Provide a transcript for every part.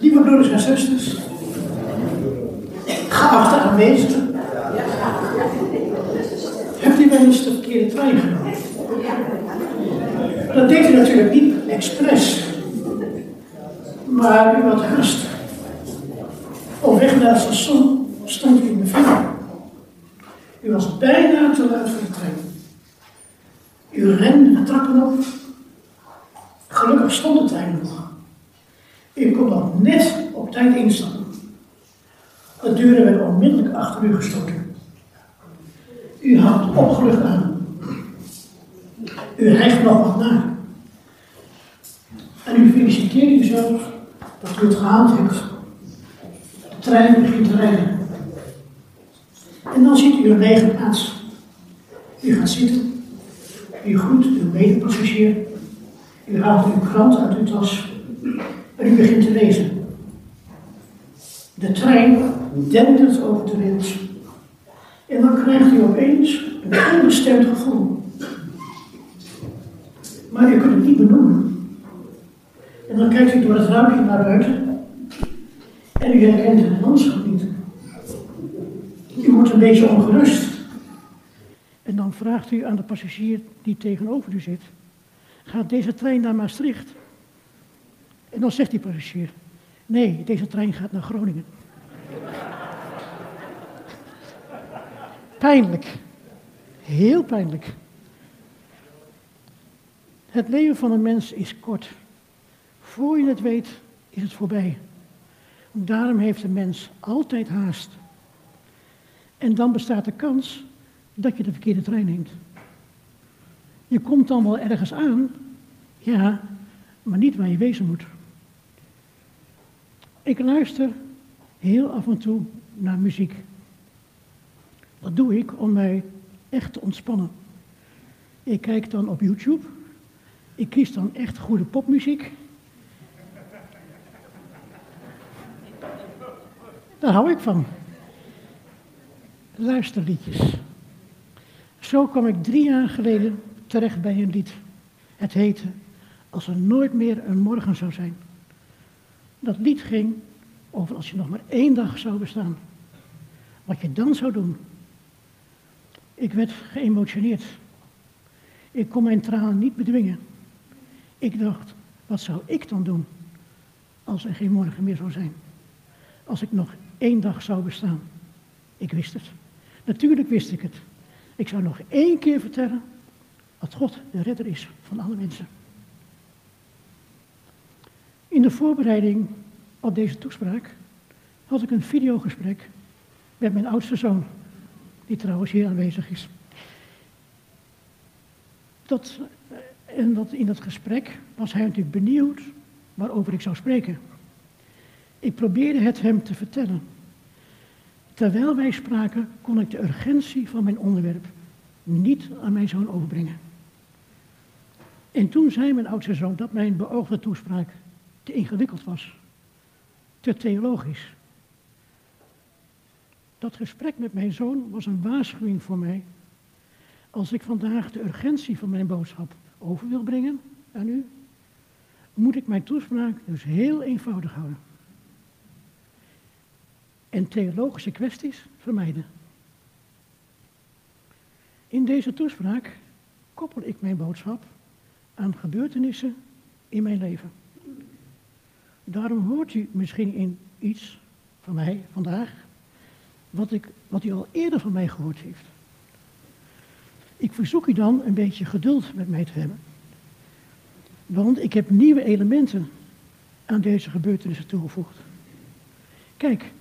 Lieve broeders en zusters, geachte aanwezigen, hebt u wel eens de verkeerde trein genomen? Dat deed u natuurlijk niet expres, maar u had haast. Op weg naar het station stond u in de file. U was bijna te laat voor de trein. U rende de trappen op. Gelukkig stond nog. U kon nog net op tijd instappen. De deuren werden onmiddellijk achter u gesloten. U had opgelucht aan. U hijgt nog wat na. En u feliciteert uzelf dat u het gehaald heeft. De trein begint te rijden. En dan ziet u een lege plaats. U gaat zitten. U groet uw medepassagier. U haalt uw krant uit uw tas. En u begint te lezen. De trein dendert over de rails. En dan krijgt u opeens een onbestemd gevoel. Maar u kunt het niet benoemen. En dan kijkt u door het raampje naar buiten. En u herkent het landschap niet. U wordt een beetje ongerust. En dan vraagt u aan de passagier die tegenover u zit: Gaat deze trein naar Maastricht? En dan zegt die passagier: Nee, deze trein gaat naar Groningen. Pijnlijk. Heel pijnlijk. Het leven van een mens is kort. Voor je het weet, is het voorbij. Daarom heeft een mens altijd haast. En dan bestaat de kans dat je de verkeerde trein neemt. Je komt dan wel ergens aan, ja, maar niet waar je wezen moet. Ik luister heel af en toe naar muziek. Dat doe ik om mij echt te ontspannen. Ik kijk dan op YouTube. Ik kies dan echt goede popmuziek. Daar hou ik van. Luisterliedjes. Zo kwam ik drie jaar geleden terecht bij een lied. Het heette Als er nooit meer een morgen zou zijn. Dat lied ging over als je nog maar één dag zou bestaan. Wat je dan zou doen. Ik werd geëmotioneerd. Ik kon mijn tranen niet bedwingen. Ik dacht, wat zou ik dan doen als er geen morgen meer zou zijn? Als ik nog één dag zou bestaan. Ik wist het. Natuurlijk wist ik het. Ik zou nog één keer vertellen dat God de redder is van alle mensen. In de voorbereiding op deze toespraak had ik een videogesprek met mijn oudste zoon, die trouwens hier aanwezig is. Dat, en dat, in dat gesprek was hij natuurlijk benieuwd waarover ik zou spreken. Ik probeerde het hem te vertellen. Terwijl wij spraken, kon ik de urgentie van mijn onderwerp niet aan mijn zoon overbrengen. En toen zei mijn oudste zoon dat mijn beoogde toespraak te ingewikkeld was, te theologisch. Dat gesprek met mijn zoon was een waarschuwing voor mij. Als ik vandaag de urgentie van mijn boodschap over wil brengen aan u, moet ik mijn toespraak dus heel eenvoudig houden. En theologische kwesties vermijden. In deze toespraak koppel ik mijn boodschap aan gebeurtenissen in mijn leven. Daarom hoort u misschien in iets van mij vandaag, wat, ik, wat u al eerder van mij gehoord heeft. Ik verzoek u dan een beetje geduld met mij te hebben. Want ik heb nieuwe elementen aan deze gebeurtenissen toegevoegd. Kijk,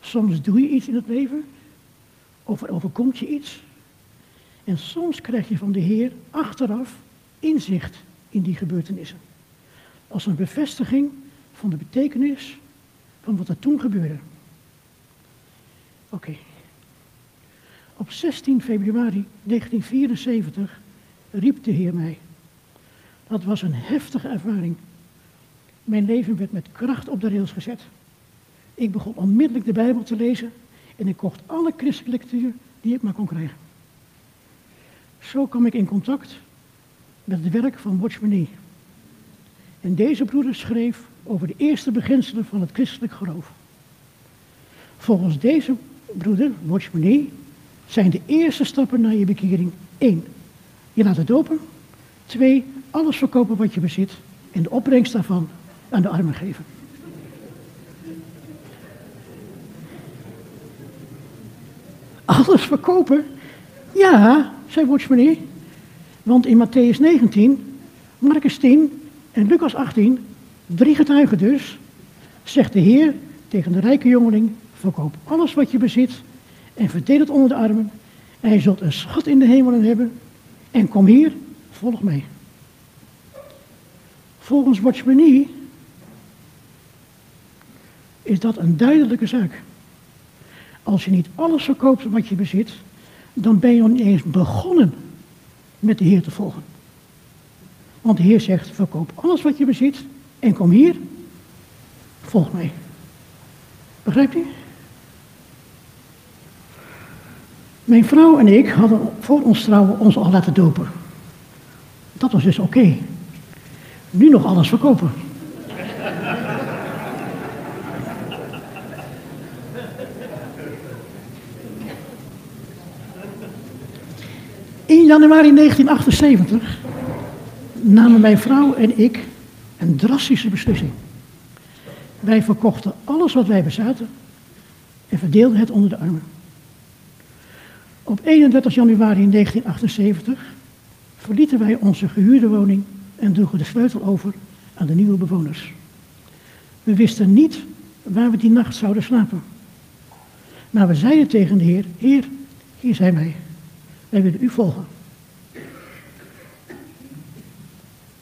soms doe je iets in het leven, of er overkomt je iets. En soms krijg je van de Heer achteraf inzicht in die gebeurtenissen. Als een bevestiging van de betekenis van wat er toen gebeurde. Oké. Op 16 februari 1974 riep de Heer mij. Dat was een heftige ervaring. Mijn leven werd met kracht op de rails gezet. Ik begon onmiddellijk de Bijbel te lezen en ik kocht alle christelijke lectuur die ik maar kon krijgen. Zo kwam ik in contact met het werk van Watchman Nee. En deze broeder schreef over de eerste beginselen van het christelijk geloof. Volgens deze broeder, Watchmanie, zijn de eerste stappen naar je bekering 1. Je laat het dopen. 2. Alles verkopen wat je bezit en de opbrengst daarvan aan de armen geven. Alles verkopen? Ja, zei Watchmanie. Want in Matthäus 19, Marcus 10 en Lucas 18, drie getuigen dus, zegt de Heer tegen de rijke jongeling, verkoop alles wat je bezit en verdeel het onder de armen en je zult een schat in de hemelen hebben en kom hier, volg mij. Volgens Watchmanie is dat een duidelijke zaak. Als je niet alles verkoopt wat je bezit, dan ben je nog niet eens begonnen met de Heer te volgen. Want de Heer zegt, verkoop alles wat je bezit en kom hier, volg mij. Begrijpt u? Mijn vrouw en ik hadden voor ons trouwen ons al laten dopen. Dat was dus oké. Nu nog alles verkopen. In januari 1978 namen mijn vrouw en ik een drastische beslissing. Wij verkochten alles wat wij bezaten en verdeelden het onder de armen. Op 31 januari 1978 verlieten wij onze gehuurde woning en droegen de sleutel over aan de nieuwe bewoners. We wisten niet waar we die nacht zouden slapen. Maar we zeiden tegen de Heer, Heer, hier zijn wij. Wij willen u volgen.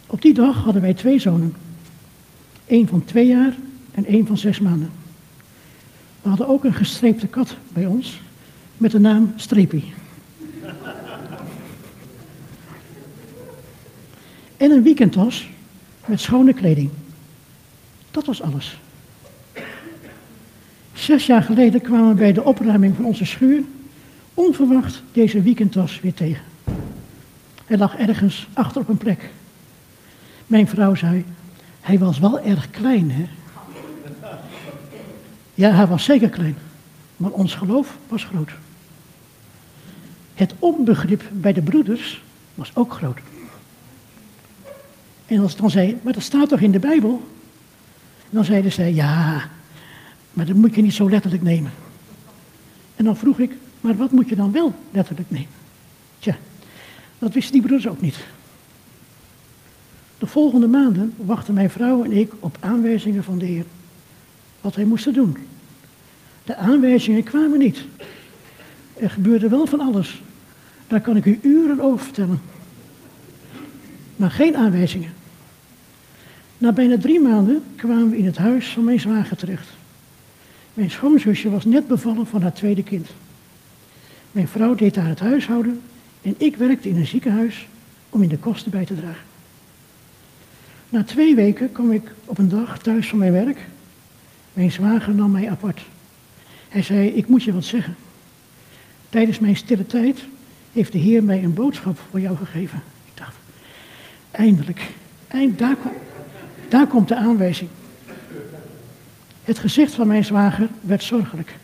Op die dag hadden wij twee zonen. Eén van twee jaar en één van zes maanden. We hadden ook een gestreepte kat bij ons met de naam Streepie. En een weekendtas met schone kleding. Dat was alles. Zes jaar geleden kwamen we bij de opruiming van onze schuur onverwacht deze weekendtas weer tegen. Hij lag ergens achter op een plek. Mijn vrouw zei, hij was wel erg klein, hè? Ja, hij was zeker klein, maar ons geloof was groot. Het onbegrip bij de broeders was ook groot. En als dan zei, maar dat staat toch in de Bijbel? Dan zeiden zij, ja, maar dat moet je niet zo letterlijk nemen. En dan vroeg ik, maar wat moet je dan wel letterlijk nemen? Tja, dat wisten die broeders ook niet. De volgende maanden wachten mijn vrouw en ik op aanwijzingen van de Heer. Wat wij moesten doen. De aanwijzingen kwamen niet. Er gebeurde wel van alles. Daar kan ik u uren over vertellen. Maar geen aanwijzingen. Na bijna drie maanden kwamen we in het huis van mijn zwager terecht. Mijn schoonzusje was net bevallen van haar tweede kind. Mijn vrouw deed daar het huishouden en ik werkte in een ziekenhuis om in de kosten bij te dragen. Na twee weken kwam ik op een dag thuis van mijn werk. Mijn zwager nam mij apart. Hij zei, ik moet je wat zeggen. Tijdens mijn stille tijd heeft de Heer mij een boodschap voor jou gegeven. Ik dacht, eindelijk, eind, daar, daar komt de aanwijzing. Het gezicht van mijn zwager werd zorgelijk.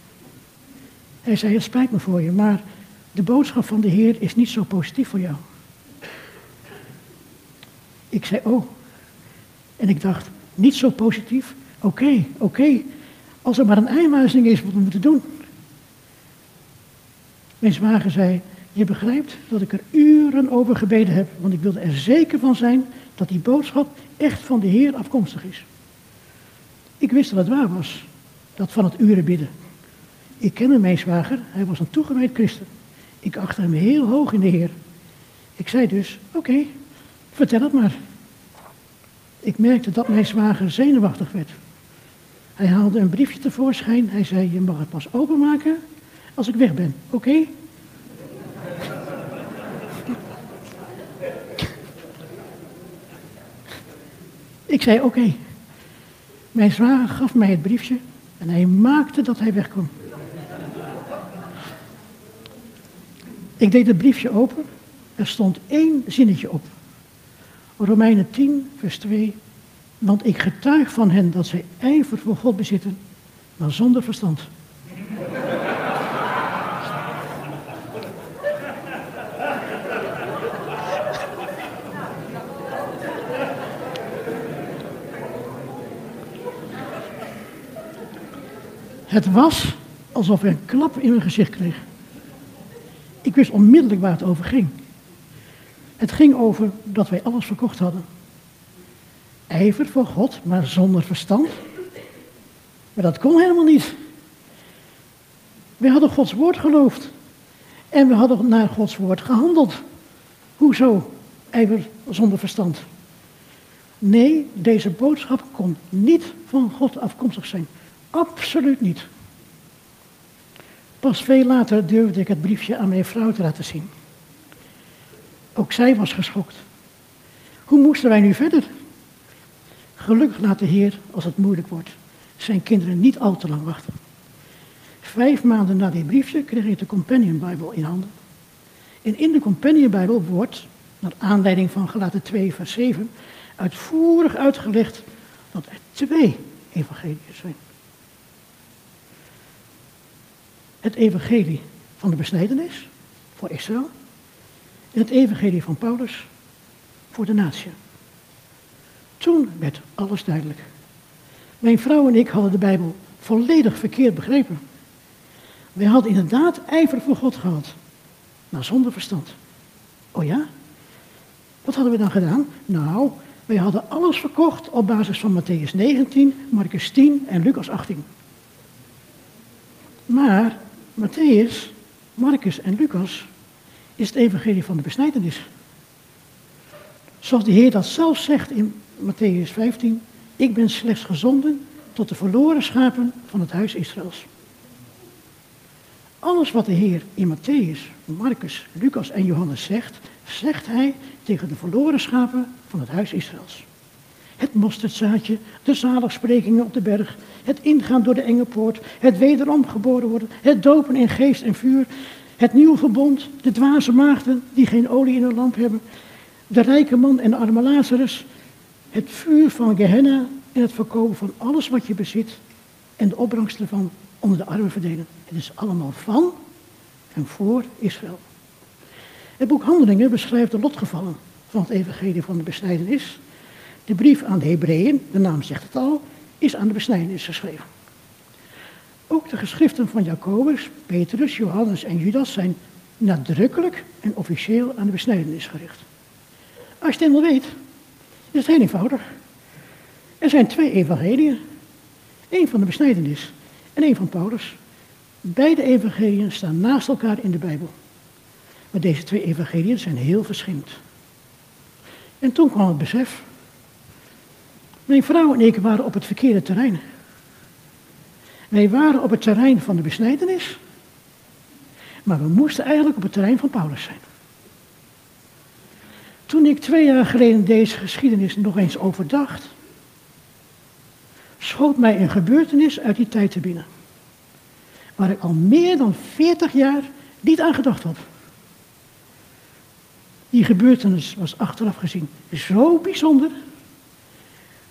Hij zei, het spijt me voor je, maar de boodschap van de Heer is niet zo positief voor jou. Ik zei, oh. En ik dacht, niet zo positief? Oké, oké. Als er maar een aanwijzing is wat we moeten doen. Mijn zwager zei, je begrijpt dat ik er uren over gebeden heb, want ik wilde er zeker van zijn dat die boodschap echt van de Heer afkomstig is. Ik wist dat het waar was, dat van het uren bidden. Ik kende mijn zwager, hij was een toegewijd christen. Ik achtte hem heel hoog in de Heer. Ik zei dus, oké, vertel het maar. Ik merkte dat mijn zwager zenuwachtig werd. Hij haalde een briefje tevoorschijn. Hij zei, je mag het pas openmaken als ik weg ben, oké? Ik zei, oké. Mijn zwager gaf mij het briefje en hij maakte dat hij wegkwam. Ik deed het briefje open. Er stond één zinnetje op. Romeinen 10, vers 2. Want ik getuig van hen dat zij ijver voor God bezitten, maar zonder verstand. Het was alsof ik een klap in mijn gezicht kreeg. Ik wist onmiddellijk waar het over ging. Het ging over dat wij alles verkocht hadden. Ijver voor God, maar zonder verstand. Maar dat kon helemaal niet. We hadden Gods woord geloofd. En we hadden naar Gods woord gehandeld. Hoezo ijver zonder verstand? Nee, deze boodschap kon niet van God afkomstig zijn. Absoluut niet. Pas veel later durfde ik het briefje aan mijn vrouw te laten zien. Ook zij was geschokt. Hoe moesten wij nu verder? Gelukkig laat de Heer, als het moeilijk wordt, zijn kinderen niet al te lang wachten. Vijf maanden na dit briefje kreeg ik de Companion Bijbel in handen. En in de Companion Bijbel wordt, naar aanleiding van Galaten 2 vers 7, uitvoerig uitgelegd dat er twee evangeliën zijn. Het evangelie van de besnijdenis voor Israël en het evangelie van Paulus voor de natie. Toen werd alles duidelijk. Mijn vrouw en ik hadden de Bijbel volledig verkeerd begrepen. Wij hadden inderdaad ijver voor God gehad, maar zonder verstand. Oh ja? Wat hadden we dan gedaan? Nou, wij hadden alles verkocht op basis van Matthäus 19, Marcus 10 en Lucas 18. Maar Matthäus, Marcus en Lucas is het evangelie van de besnijdenis. Zoals de Heer dat zelf zegt in Matthäus 15, ik ben slechts gezonden tot de verloren schapen van het huis Israëls. Alles wat de Heer in Matthäus, Marcus, Lucas en Johannes zegt, zegt hij tegen de verloren schapen van het huis Israëls. Het mosterdzaadje, de zaligsprekingen op de berg, het ingaan door de enge poort, het wederom geboren worden, het dopen in geest en vuur, het nieuwe verbond, de dwaze maagden die geen olie in hun lamp hebben, de rijke man en de arme Lazarus, het vuur van Gehenna en het verkopen van alles wat je bezit en de opbrengst ervan onder de armen verdelen. Het is allemaal van en voor Israël. Het boek Handelingen beschrijft de lotgevallen van het evangelie van de besnijdenis. De brief aan de Hebreeën, de naam zegt het al, is aan de besnijdenis geschreven. Ook de geschriften van Jacobus, Petrus, Johannes en Judas zijn nadrukkelijk en officieel aan de besnijdenis gericht. Als je het eenmaal weet, is het heel eenvoudig. Er zijn twee evangeliën. Eén van de besnijdenis en één van Paulus. Beide evangeliën staan naast elkaar in de Bijbel. Maar deze twee evangeliën zijn heel verschillend. En toen kwam het besef. Mijn vrouw en ik waren op het verkeerde terrein. Wij waren op het terrein van de besnijdenis. Maar we moesten eigenlijk op het terrein van Paulus zijn. Toen ik twee jaar geleden deze geschiedenis nog eens overdacht, schoot mij een gebeurtenis uit die tijd te binnen. Waar ik al meer dan 40 jaar niet aan gedacht had. Die gebeurtenis was achteraf gezien zo bijzonder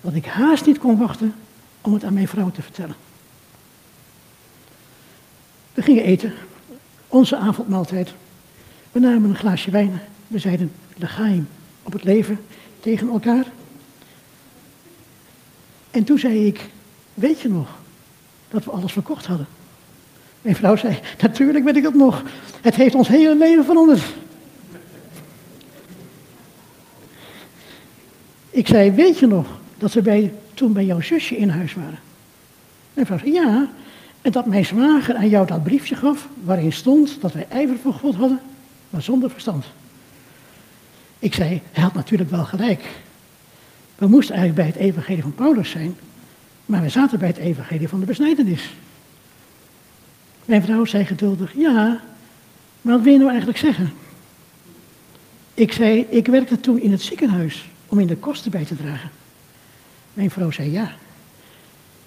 dat ik haast niet kon wachten om het aan mijn vrouw te vertellen. We gingen eten, onze avondmaaltijd. We namen een glaasje wijn. We zeiden legaim op het leven tegen elkaar. En toen zei ik, weet je nog dat we alles verkocht hadden? Mijn vrouw zei, natuurlijk weet ik dat nog. Het heeft ons hele leven veranderd. Ik zei, weet je nog dat we bij, toen bij jouw zusje in huis waren? Mijn vrouw zei, ja. En dat mijn zwager aan jou dat briefje gaf, waarin stond dat wij ijver voor God hadden, maar zonder verstand. Ik zei, hij had natuurlijk wel gelijk. We moesten eigenlijk bij het evangelie van Paulus zijn, maar we zaten bij het evangelie van de besnijdenis. Mijn vrouw zei geduldig, ja, maar wat wil je nou eigenlijk zeggen? Ik zei, ik werkte toen in het ziekenhuis om in de kosten bij te dragen. Mijn vrouw zei, ja.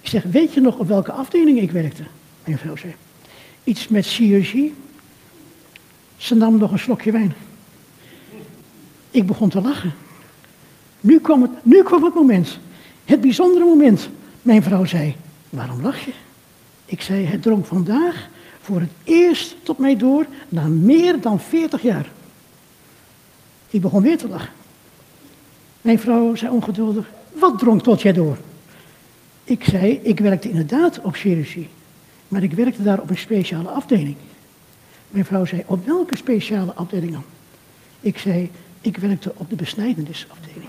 Ik zeg, weet je nog op welke afdeling ik werkte? Mijn vrouw zei, iets met chirurgie. Ze nam nog een slokje wijn. Ik begon te lachen. Nu kwam het, nu kwam het moment. Het bijzondere moment. Mijn vrouw zei, waarom lach je? Ik zei, het drong vandaag voor het eerst tot mij door na meer dan 40 jaar. Ik begon weer te lachen. Mijn vrouw zei ongeduldig, wat drong tot jij door? Ik zei, ik werkte inderdaad op chirurgie, maar ik werkte daar op een speciale afdeling. Mijn vrouw zei, op welke speciale afdeling dan? Ik zei, ik werkte op de besnijdenisafdeling.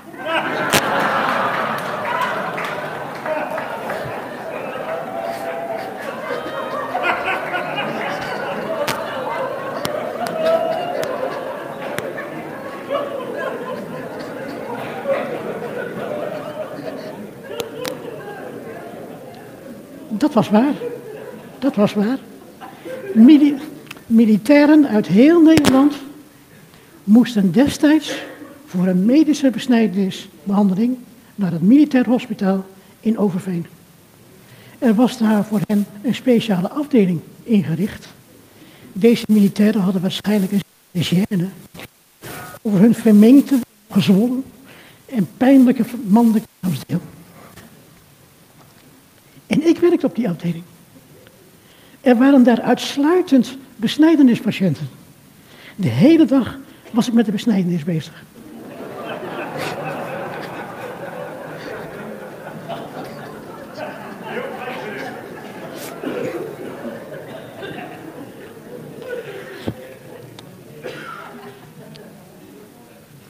Dat was waar. Dat was waar. militairen uit heel Nederland moesten destijds voor een medische besnijdenisbehandeling naar het militair hospitaal in Overveen. Er was daar voor hen een speciale afdeling ingericht. Deze militairen hadden waarschijnlijk een hygiëne over hun vermengde, gezwollen en pijnlijke mannelijke lichaamsdeel. En ik werkte op die afdeling. Er waren daar uitsluitend besnijdenispatiënten. De hele dag was ik met de besnijdenis bezig.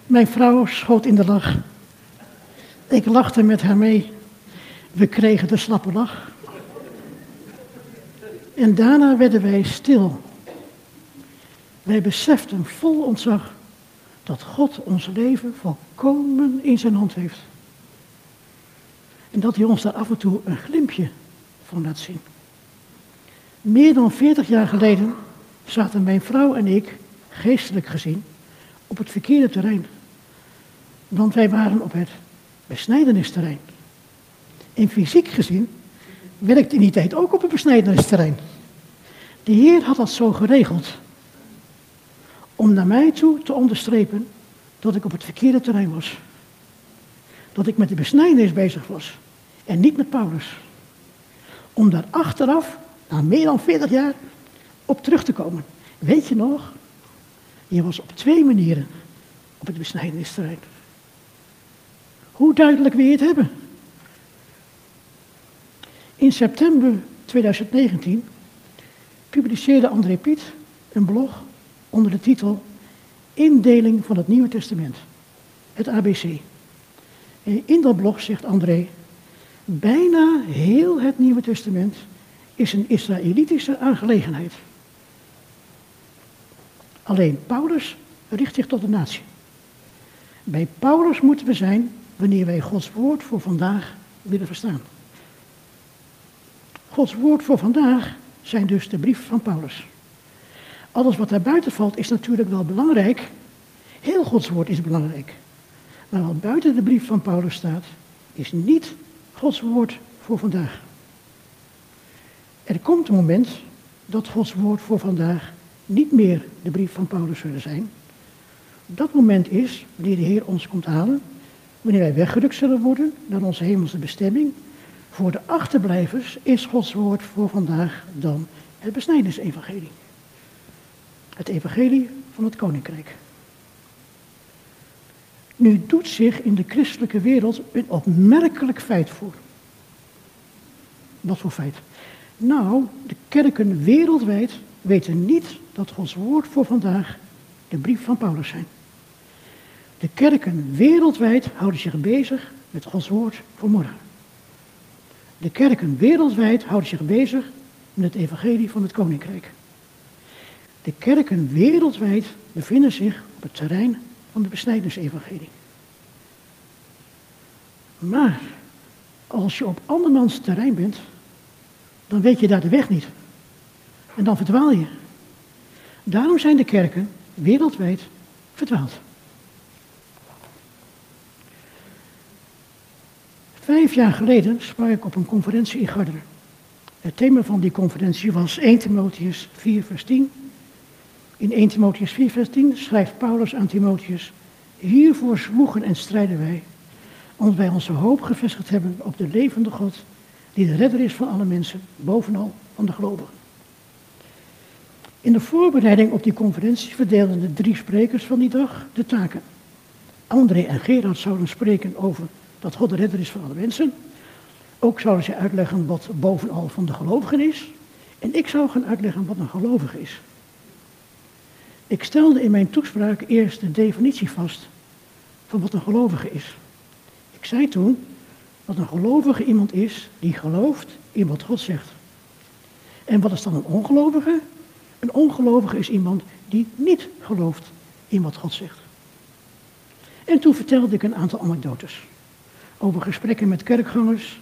Mijn vrouw schoot in de lach. Ik lachte met haar mee. We kregen de slappe lach. En daarna werden wij stil. Wij beseften vol ontzag dat God ons leven volkomen in zijn hand heeft. En dat hij ons daar af en toe een glimpje van laat zien. Meer dan 40 jaar geleden zaten mijn vrouw en ik, geestelijk gezien, op het verkeerde terrein. Want wij waren op het besnijdenisterrein. En fysiek gezien werkte in die tijd ook op het besnijdensterrein. De Heer had dat zo geregeld. Om naar mij toe te onderstrepen dat ik op het verkeerde terrein was. Dat ik met de besnijdenis bezig was. En niet met Paulus. Om daar achteraf, na meer dan 40 jaar, op terug te komen. Weet je nog? Je was op twee manieren op het besnijdensterrein. Hoe duidelijk wil je het hebben? In september 2019 publiceerde André Piet een blog onder de titel Indeling van het Nieuwe Testament, het ABC. En in dat blog zegt André, bijna heel het Nieuwe Testament is een Israëlitische aangelegenheid. Alleen Paulus richt zich tot de natie. Bij Paulus moeten we zijn wanneer wij Gods woord voor vandaag willen verstaan. Gods woord voor vandaag zijn dus de brief van Paulus. Alles wat daar buiten valt is natuurlijk wel belangrijk. Heel Gods woord is belangrijk. Maar wat buiten de brief van Paulus staat, is niet Gods woord voor vandaag. Er komt een moment dat Gods woord voor vandaag niet meer de brief van Paulus zullen zijn. Dat moment is wanneer de Heer ons komt halen, wanneer wij weggerukt zullen worden naar onze hemelse bestemming voor de achterblijvers is Gods woord voor vandaag dan het besnijdensevangelie. Het evangelie van het koninkrijk. Nu doet zich in de christelijke wereld een opmerkelijk feit voor. Wat voor feit? Nou, de kerken wereldwijd weten niet dat Gods woord voor vandaag de brief van Paulus zijn. De kerken wereldwijd houden zich bezig met Gods woord voor morgen. De kerken wereldwijd houden zich bezig met het evangelie van het koninkrijk. De kerken wereldwijd bevinden zich op het terrein van de besnijdensevangelie. Maar als je op andermans terrein bent, dan weet je daar de weg niet. En dan verdwaal je. Daarom zijn de kerken wereldwijd verdwaald. Vijf jaar geleden sprak ik op een conferentie in Garderen. Het thema van die conferentie was 1 Timotheus 4 vers 10. In 1 Timotheus 4 vers 10 schrijft Paulus aan Timotheus, hiervoor zwoegen en strijden wij, omdat wij onze hoop gevestigd hebben op de levende God, die de redder is van alle mensen, bovenal van de gelovigen. In de voorbereiding op die conferentie verdeelden de drie sprekers van die dag de taken. André en Gerard zouden spreken over dat God de redder is van alle mensen. Ook zouden ze uitleggen wat bovenal van de gelovigen is. En ik zou gaan uitleggen wat een gelovige is. Ik stelde in mijn toespraak eerst de definitie vast van wat een gelovige is. Ik zei toen dat een gelovige iemand is die gelooft in wat God zegt. En wat is dan een ongelovige? Een ongelovige is iemand die niet gelooft in wat God zegt. En toen vertelde ik een aantal anekdotes over gesprekken met kerkgangers,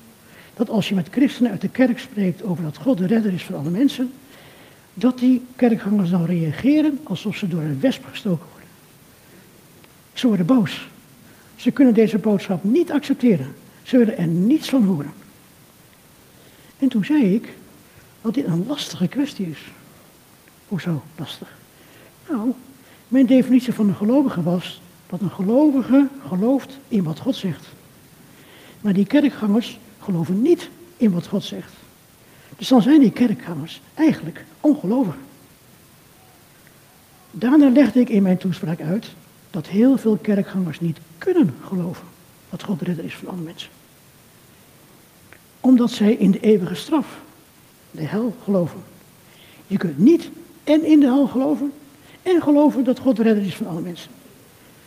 dat als je met christenen uit de kerk spreekt over dat God de redder is van alle mensen, dat die kerkgangers dan reageren alsof ze door een wesp gestoken worden. Ze worden boos. Ze kunnen deze boodschap niet accepteren. Ze willen er niets van horen. En toen zei ik dat dit een lastige kwestie is. Hoezo lastig? Nou, mijn definitie van een gelovige was dat een gelovige gelooft in wat God zegt. Maar die kerkgangers geloven niet in wat God zegt. Dus dan zijn die kerkgangers eigenlijk ongelovig. Daarna legde ik in mijn toespraak uit dat heel veel kerkgangers niet kunnen geloven dat God de redder is van alle mensen. Omdat zij in de eeuwige straf, de hel, geloven. Je kunt niet en in de hel geloven en geloven dat God de redder is van alle mensen.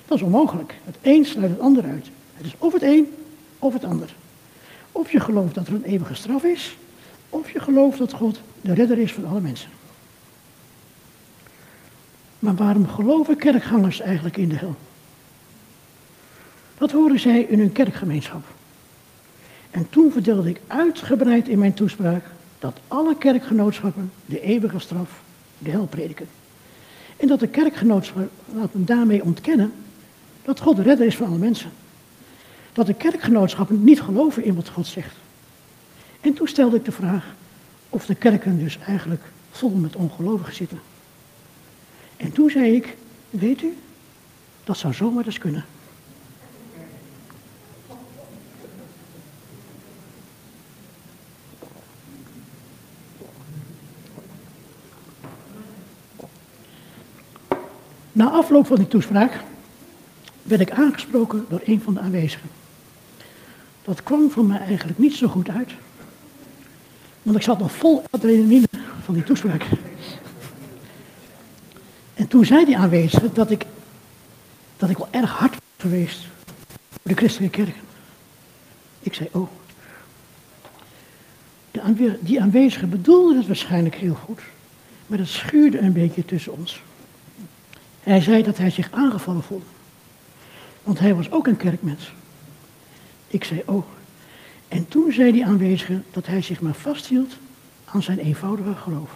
Dat is onmogelijk. Het een sluit het ander uit. Het is of het een of het ander. Of je gelooft dat er een eeuwige straf is, of je gelooft dat God de redder is van alle mensen. Maar waarom geloven kerkgangers eigenlijk in de hel? Dat horen zij in hun kerkgemeenschap. En toen vertelde ik uitgebreid in mijn toespraak dat alle kerkgenootschappen de eeuwige straf, de hel prediken. En dat de kerkgenootschappen daarmee ontkennen dat God de redder is van alle mensen. Dat de kerkgenootschappen niet geloven in wat God zegt. En toen stelde ik de vraag of de kerken dus eigenlijk vol met ongelovigen zitten. En toen zei ik, weet u, dat zou zomaar eens kunnen. Na afloop van die toespraak werd ik aangesproken door een van de aanwezigen. Dat kwam voor mij eigenlijk niet zo goed uit, want ik zat nog vol adrenaline van die toespraak. En toen zei die aanwezige dat ik, dat ik wel erg hard was geweest voor de christelijke kerken. Ik zei, oh. De die aanwezige bedoelde het waarschijnlijk heel goed, maar dat schuurde een beetje tussen ons. Hij zei dat hij zich aangevallen voelde. Want hij was ook een kerkmens. Ik zei, oh. En toen zei die aanwezige dat hij zich maar vasthield aan zijn eenvoudige geloof.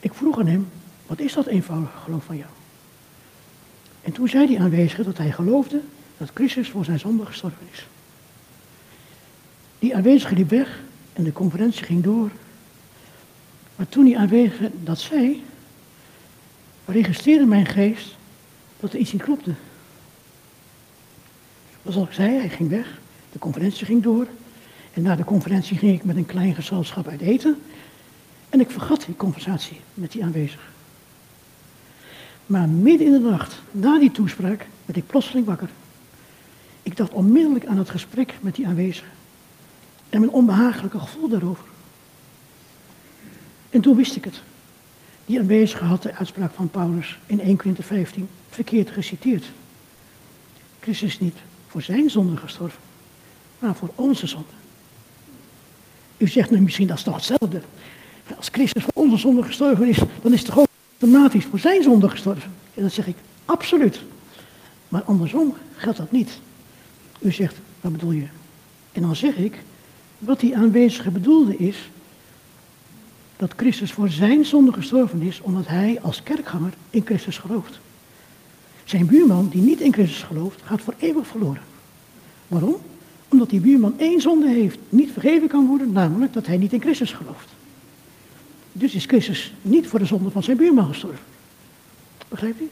Ik vroeg aan hem, wat is dat eenvoudige geloof van jou? En toen zei die aanwezige dat hij geloofde dat Christus voor zijn zonde gestorven is. Die aanwezige liep weg en de conferentie ging door. Maar toen die aanwezige dat zei, registreerde mijn geest dat er iets niet klopte. Zoals ik zei, hij ging weg, de conferentie ging door. En na de conferentie ging ik met een klein gezelschap uit eten. En ik vergat die conversatie met die aanwezigen. Maar midden in de nacht, na die toespraak, werd ik plotseling wakker. Ik dacht onmiddellijk aan het gesprek met die aanwezigen. En mijn onbehagelijke gevoel daarover. En toen wist ik het. Die aanwezige had de uitspraak van Paulus in 1 Korinther 15 verkeerd geciteerd. Christus is niet voor zijn zonde gestorven, maar voor onze zonde. U zegt nu misschien dat is toch hetzelfde. Als Christus voor onze zonde gestorven is, dan is het ook automatisch voor zijn zonde gestorven. En dan zeg ik, absoluut. Maar andersom geldt dat niet. U zegt, wat bedoel je? En dan zeg ik, wat die aanwezige bedoelde is, dat Christus voor zijn zonde gestorven is, omdat hij als kerkganger in Christus gelooft. Zijn buurman die niet in Christus gelooft, gaat voor eeuwig verloren. Waarom? Omdat die buurman één zonde heeft, niet vergeven kan worden, namelijk dat hij niet in Christus gelooft. Dus is Christus niet voor de zonde van zijn buurman gestorven. Begrijpt u?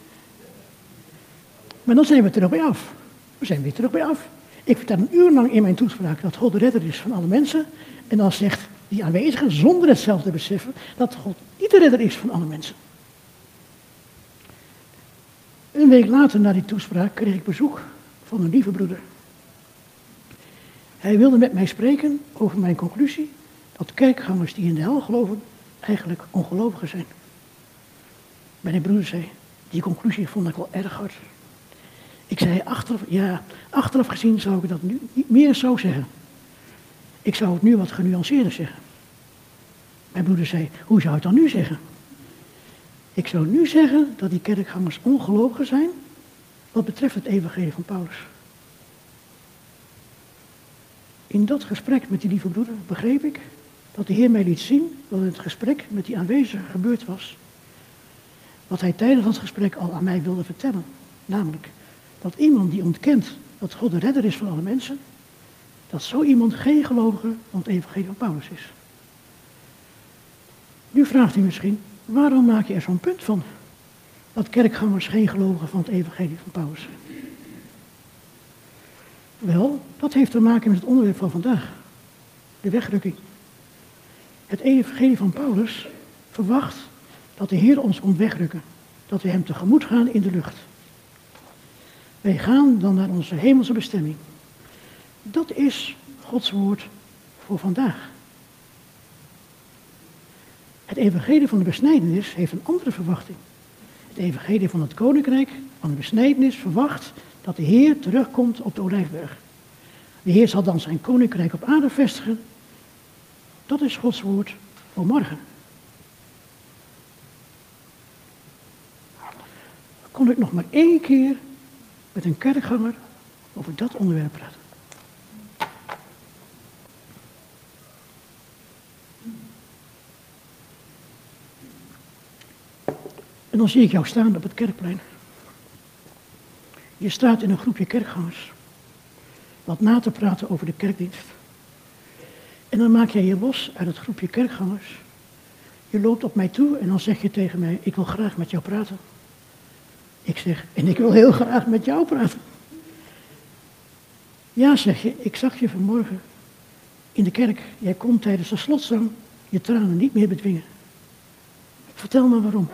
Maar dan zijn we terug bij af. We zijn weer terug bij af. Ik vertel een uur lang in mijn toespraak dat God de redder is van alle mensen. En dan zegt die aanwezigen, zonder het zelf te beseffen, dat God niet de redder is van alle mensen. Een week later, na die toespraak, kreeg ik bezoek van een lieve broeder. Hij wilde met mij spreken over mijn conclusie dat kerkgangers die in de hel geloven eigenlijk ongelovigen zijn. Mijn broeder zei, die conclusie vond ik wel erg hard. Ik zei, achteraf, ja, achteraf gezien zou ik dat nu niet meer zo zeggen. Ik zou het nu wat genuanceerder zeggen. Mijn broeder zei, hoe zou het dan nu zeggen? Ik zou nu zeggen dat die kerkgangers ongelovigen zijn wat betreft het evangelie van Paulus. In dat gesprek met die lieve broeder begreep ik dat de Heer mij liet zien wat in het gesprek met die aanwezigen gebeurd was. Wat hij tijdens het gesprek al aan mij wilde vertellen. Namelijk dat iemand die ontkent dat God de redder is van alle mensen, dat zo iemand geen gelovige van het evangelie van Paulus is. Nu vraagt u misschien, waarom maak je er zo'n punt van? Dat kerkgangers geen gelovigen van het evangelie van Paulus. Wel, dat heeft te maken met het onderwerp van vandaag. De wegrukking. Het evangelie van Paulus verwacht dat de Heer ons komt wegrukken. Dat we hem tegemoet gaan in de lucht. Wij gaan dan naar onze hemelse bestemming. Dat is Gods woord voor vandaag. Het evangelie van de besnijdenis heeft een andere verwachting. Het evangelie van het koninkrijk van de besnijdenis verwacht dat de Heer terugkomt op de Olijfberg. De Heer zal dan zijn koninkrijk op aarde vestigen. Dat is Gods woord voor morgen. Kon ik nog maar één keer met een kerkganger over dat onderwerp praten. En dan zie ik jou staan op het kerkplein. Je staat in een groepje kerkgangers. Wat na te praten over de kerkdienst. En dan maak jij je los uit het groepje kerkgangers. Je loopt op mij toe en dan zeg je tegen mij, ik wil graag met jou praten. Ik zeg, en ik wil heel graag met jou praten. Ja, zeg je, ik zag je vanmorgen in de kerk. Jij kon tijdens de slotzang je tranen niet meer bedwingen. Vertel me waarom.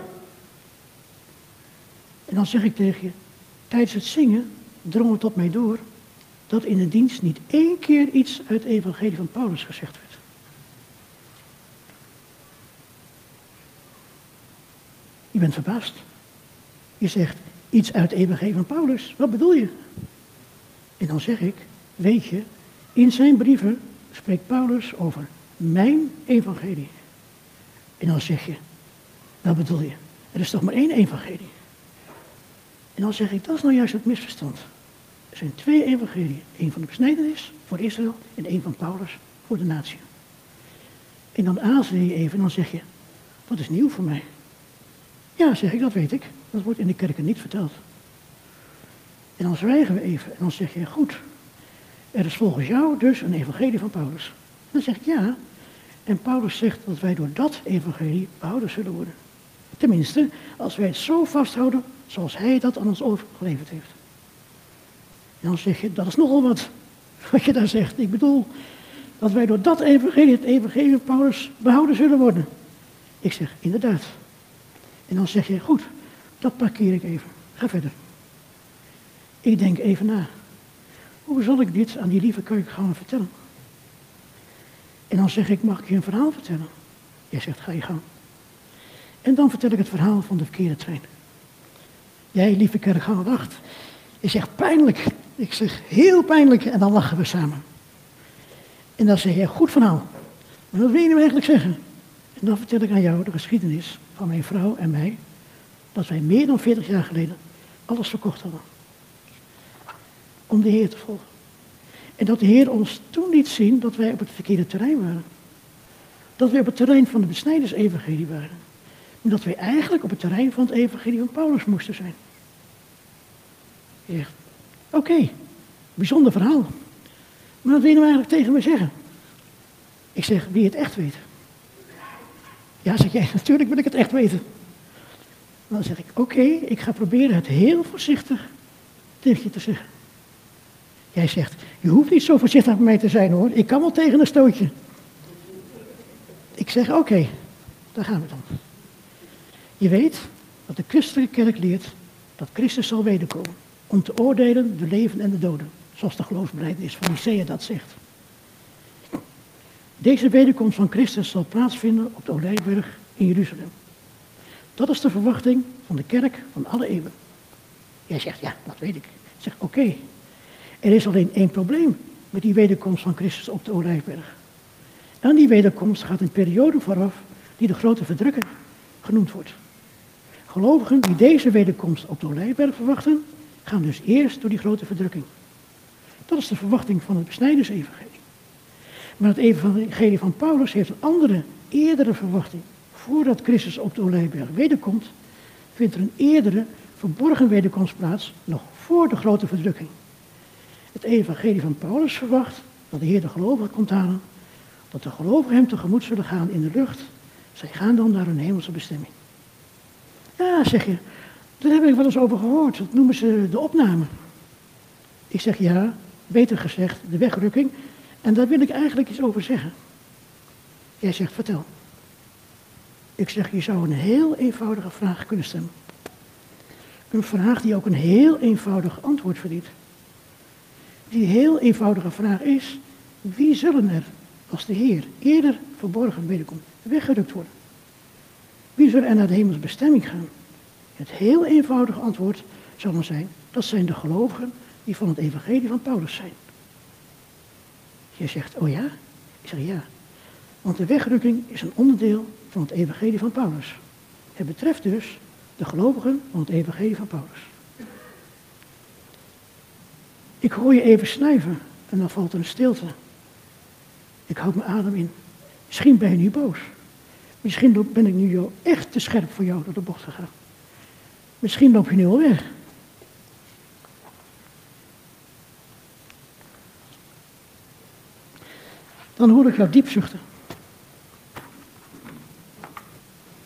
En dan zeg ik tegen je, tijdens het zingen drong het op mij door dat in de dienst niet één keer iets uit het evangelie van Paulus gezegd werd. Je bent verbaasd. Je zegt iets uit het evangelie van Paulus. Wat bedoel je? En dan zeg ik, weet je, in zijn brieven spreekt Paulus over mijn evangelie. En dan zeg je, wat bedoel je? Er is toch maar één evangelie. En dan zeg ik, dat is nou juist het misverstand. Er zijn twee evangelieën. Eén van de besnijdenis voor Israël en één van Paulus voor de natie. En dan aarzel je even en dan zeg je, dat is nieuw voor mij. Ja, zeg ik, dat weet ik. Dat wordt in de kerken niet verteld. En dan zwijgen we even en dan zeg je, goed, er is volgens jou dus een evangelie van Paulus. Dan zeg ik ja. En Paulus zegt dat wij door dat evangelie behouden zullen worden. Tenminste, als wij het zo vasthouden zoals hij dat aan ons overgeleverd heeft. En dan zeg je, dat is nogal wat, wat je daar zegt. Ik bedoel, dat wij door dat evangelie, het evangelie van Paulus, behouden zullen worden. Ik zeg, inderdaad. En dan zeg je, goed, dat parkeer ik even. Ga verder. Ik denk even na. Hoe zal ik dit aan die lieve keuken gaan vertellen? En dan zeg ik, mag ik je een verhaal vertellen? Jij zegt, ga je gang. En dan vertel ik het verhaal van de verkeerde trein. Jij, lieve kerkganger, wacht. Je zegt, pijnlijk. Ik zeg, heel pijnlijk. En dan lachen we samen. En dan zeg je, goed verhaal. Maar wat wil je nu eigenlijk zeggen? En dan vertel ik aan jou de geschiedenis van mijn vrouw en mij. Dat wij meer dan 40 jaar geleden alles verkocht hadden. Om de Heer te volgen. En dat de Heer ons toen liet zien dat wij op het verkeerde terrein waren. Dat wij op het terrein van de besnijdersevangelie waren. Maar dat wij eigenlijk op het terrein van het evangelie van Paulus moesten zijn. Je oké, bijzonder verhaal. Maar wat wil je nou eigenlijk tegen me zeggen? Ik zeg, wie het echt weet. Ja, zeg jij, natuurlijk wil ik het echt weten. Dan zeg ik, oké, ik ga proberen het heel voorzichtig tegen je te zeggen. Jij zegt, je hoeft niet zo voorzichtig met mij te zijn hoor, ik kan wel tegen een stootje. Ik zeg, oké, daar gaan we dan. Je weet dat de christelijke kerk leert dat Christus zal wederkomen. Om te oordelen de leven en de doden. Zoals de geloofsbelijdenis van Nicea dat zegt. Deze wederkomst van Christus zal plaatsvinden op de Olijfberg in Jeruzalem. Dat is de verwachting van de kerk van alle eeuwen. Jij zegt, ja, dat weet ik. Ik zeg, oké. Er is alleen één probleem met die wederkomst van Christus op de Olijfberg. Aan die wederkomst gaat een periode vooraf die de grote verdrukking genoemd wordt. Gelovigen die deze wederkomst op de Olijfberg verwachten, gaan dus eerst door die grote verdrukking. Dat is de verwachting van het besnijdersevangelie. Maar het evangelie van Paulus heeft een andere, eerdere verwachting. Voordat Christus op de Olijfberg wederkomt, vindt er een eerdere, verborgen wederkomst plaats, nog voor de grote verdrukking. Het evangelie van Paulus verwacht dat de Heer de gelovigen komt halen, dat de gelovigen hem tegemoet zullen gaan in de lucht. Zij gaan dan naar hun hemelse bestemming. Ja, zeg je, daar heb ik wel eens over gehoord. Dat noemen ze de opname. Ik zeg ja, beter gezegd, de wegrukking. En daar wil ik eigenlijk iets over zeggen. Jij zegt, vertel. Ik zeg, je zou een heel eenvoudige vraag kunnen stellen. Een vraag die ook een heel eenvoudig antwoord verdient. Die heel eenvoudige vraag is, wie zullen er, als de Heer eerder verborgen wederkomt, weggerukt worden? Wie zullen er naar de hemels bestemming gaan? Het heel eenvoudige antwoord zal dan zijn, dat zijn de gelovigen die van het evangelie van Paulus zijn. Je zegt, oh ja? Ik zeg ja. Want de wegrukking is een onderdeel van het evangelie van Paulus. Het betreft dus de gelovigen van het evangelie van Paulus. Ik hoor je even snuiven en dan valt er een stilte. Ik houd mijn adem in. Misschien ben je nu boos. Misschien ben ik nu echt te scherp voor jou door de bocht gegaan. Misschien loop je nu al weg. Dan hoor ik jou diep zuchten.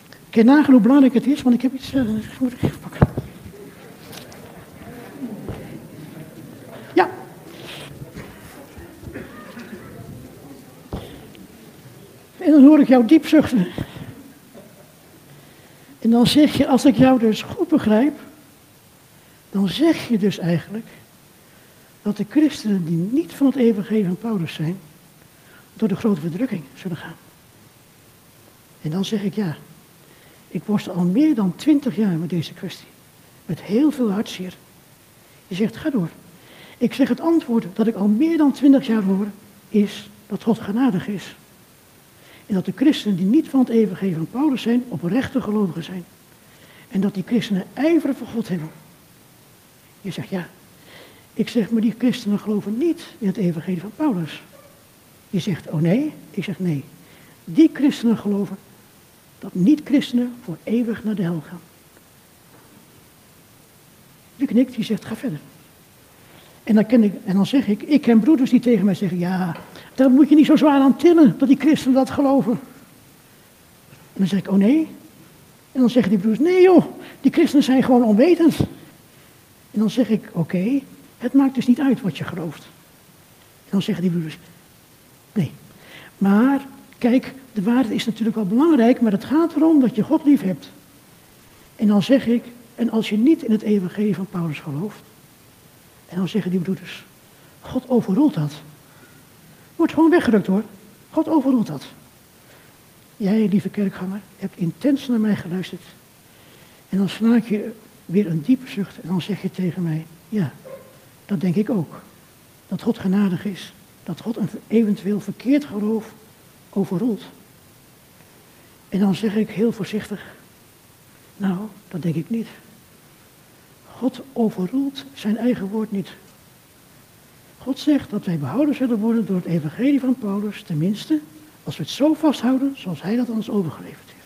Ik kan nagaan hoe belangrijk het is, want ik heb iets. Uh, moet ik even pakken. Ja. En dan hoor ik jou diep zuchten. En dan zeg je, als ik jou dus goed begrijp, dan zeg je dus eigenlijk dat de christenen die niet van het evangelie van Paulus zijn, door de grote verdrukking zullen gaan. En dan zeg ik ja, ik worstel al meer dan twintig jaar met deze kwestie. Met heel veel hartzeer. Je zegt, ga door. Ik zeg het antwoord dat ik al meer dan twintig jaar hoor, is dat God genadig is. En dat de christenen die niet van het evangelie van Paulus zijn, oprechte gelovigen zijn. En dat die christenen ijveren voor God hebben. Je zegt ja. Ik zeg, maar die christenen geloven niet in het evangelie van Paulus. Je zegt, oh nee? Ik zeg nee. Die christenen geloven dat niet-christenen voor eeuwig naar de hel gaan. Die knikt, die zegt, ga verder. En dan, ken ik, en dan zeg ik, ik ken broeders die tegen mij zeggen, ja, daar moet je niet zo zwaar aan tillen, dat die christenen dat geloven. En dan zeg ik, oh nee? En dan zeggen die broeders, nee joh, die christenen zijn gewoon onwetend. En dan zeg ik, oké, het maakt dus niet uit wat je gelooft. En dan zeggen die broeders, nee. Maar, kijk, de waarheid is natuurlijk wel belangrijk, maar het gaat erom dat je God lief hebt. En dan zeg ik, en als je niet in het evangelie van Paulus gelooft, en dan zeggen die broeders, God overroelt dat. Wordt gewoon weggerukt hoor. God overroelt dat. Jij, lieve kerkganger, hebt intens naar mij geluisterd. En dan slaak je weer een diepe zucht en dan zeg je tegen mij, ja, dat denk ik ook. Dat God genadig is. Dat God een eventueel verkeerd geloof overroelt. En dan zeg ik heel voorzichtig, nou, dat denk ik niet. God overroelt zijn eigen woord niet. God zegt dat wij behouden zullen worden door het evangelie van Paulus, tenminste, als we het zo vasthouden zoals hij dat ons overgeleverd heeft.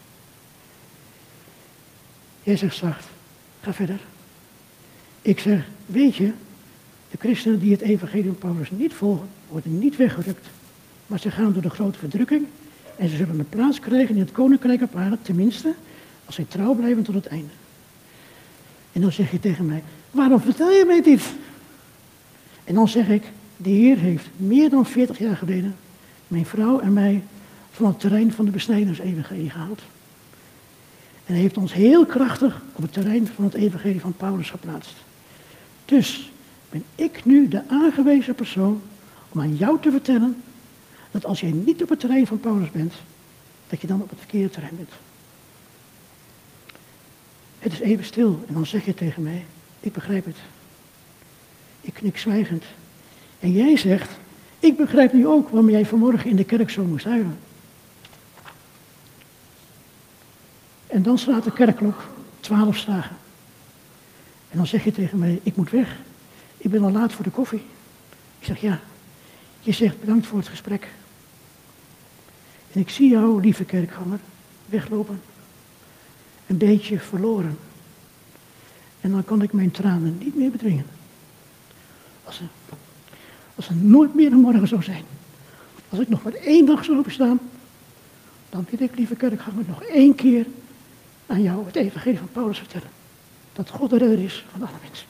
Jij zegt zacht, ga verder. Ik zeg, weet je, de christenen die het evangelie van Paulus niet volgen, worden niet weggerukt. Maar ze gaan door de grote verdrukking en ze zullen een plaats krijgen in het koninkrijk op aarde, tenminste, als zij trouw blijven tot het einde. En dan zeg je tegen mij, waarom vertel je mij dit? En dan zeg ik, de Heer heeft meer dan 40 jaar geleden mijn vrouw en mij van het terrein van de besnijdensevangelie gehaald. En hij heeft ons heel krachtig op het terrein van het evangelie van Paulus geplaatst. Dus ben ik nu de aangewezen persoon om aan jou te vertellen dat als jij niet op het terrein van Paulus bent, dat je dan op het verkeerde terrein bent. Het is even stil en dan zeg je tegen mij, ik begrijp het. Ik knik zwijgend. En jij zegt, ik begrijp nu ook waarom jij vanmorgen in de kerk zo moest huilen. En dan slaat de kerkklok twaalf slagen. En dan zeg je tegen mij, ik moet weg. Ik ben al laat voor de koffie. Ik zeg, ja. Je zegt bedankt voor het gesprek. En ik zie jou, lieve kerkganger, weglopen. Een beetje verloren. En dan kan ik mijn tranen niet meer bedwingen. Als er, nooit meer een morgen zou zijn. Als ik nog maar één dag zou bestaan. Dan wil ik, lieve kerkganger, nog één keer aan jou het evangelie van Paulus vertellen. Dat God de redder is van alle mensen.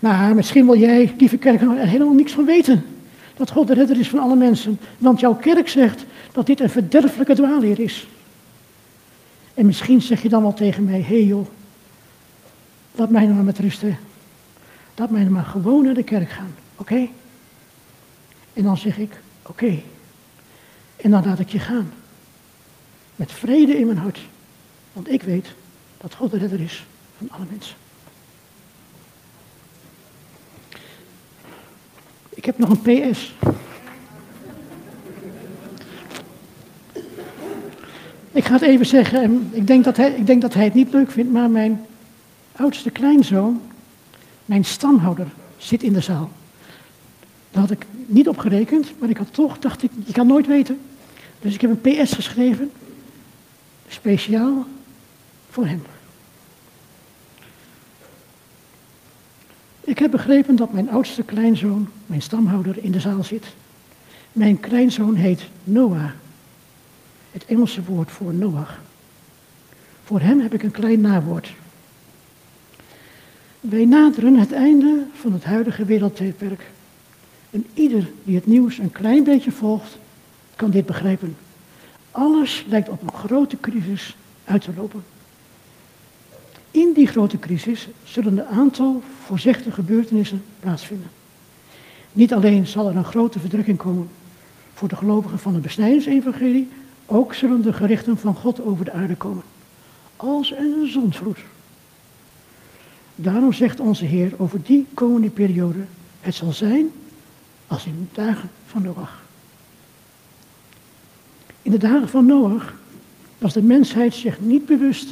Maar misschien wil jij, lieve kerk, er helemaal niks van weten. Dat God de redder is van alle mensen. Want jouw kerk zegt dat dit een verderfelijke dwaalleer is. En misschien zeg je dan wel tegen mij, hé hey joh, laat mij nou met rust. Laat mij maar gewoon naar de kerk gaan, oké? En dan zeg ik, oké. En dan laat ik je gaan. Met vrede in mijn hart. Want ik weet dat God de redder is van alle mensen. Ik heb nog een PS. Ik ga het even zeggen, en ik denk, dat hij, ik denk dat hij het niet leuk vindt, maar mijn oudste kleinzoon, mijn stamhouder, zit in de zaal. Daar had ik niet op gerekend, maar ik had toch, dacht ik, je kan nooit weten. Dus ik heb een PS geschreven, speciaal voor hem. Ik heb begrepen dat mijn oudste kleinzoon, mijn stamhouder, in de zaal zit. Mijn kleinzoon heet Noah. Het Engelse woord voor Noach. Voor hem heb ik een klein nawoord. Wij naderen het einde van het huidige wereldtijdperk. En ieder die het nieuws een klein beetje volgt, kan dit begrijpen. Alles lijkt op een grote crisis uit te lopen. In die grote crisis zullen een aantal voorzichtige gebeurtenissen plaatsvinden. Niet alleen zal er een grote verdrukking komen voor de gelovigen van het besnijdensevangelie, ook zullen de gerichten van God over de aarde komen. Als een zondvloed. Daarom zegt onze Heer over die komende periode, het zal zijn als in de dagen van Noach. In de dagen van Noach was de mensheid zich niet bewust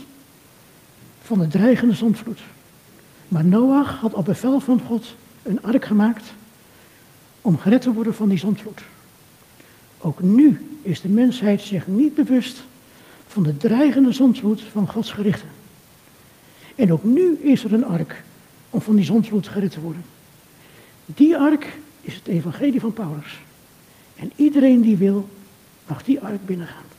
van de dreigende zondvloed. Maar Noach had op bevel van God een ark gemaakt om gered te worden van die zondvloed. Ook nu is de mensheid zich niet bewust van de dreigende zondvloed van Gods gerichten. En ook nu is er een ark om van die zondvloed gered te worden. Die ark is het evangelie van Paulus. En iedereen die wil, mag die ark binnengaan.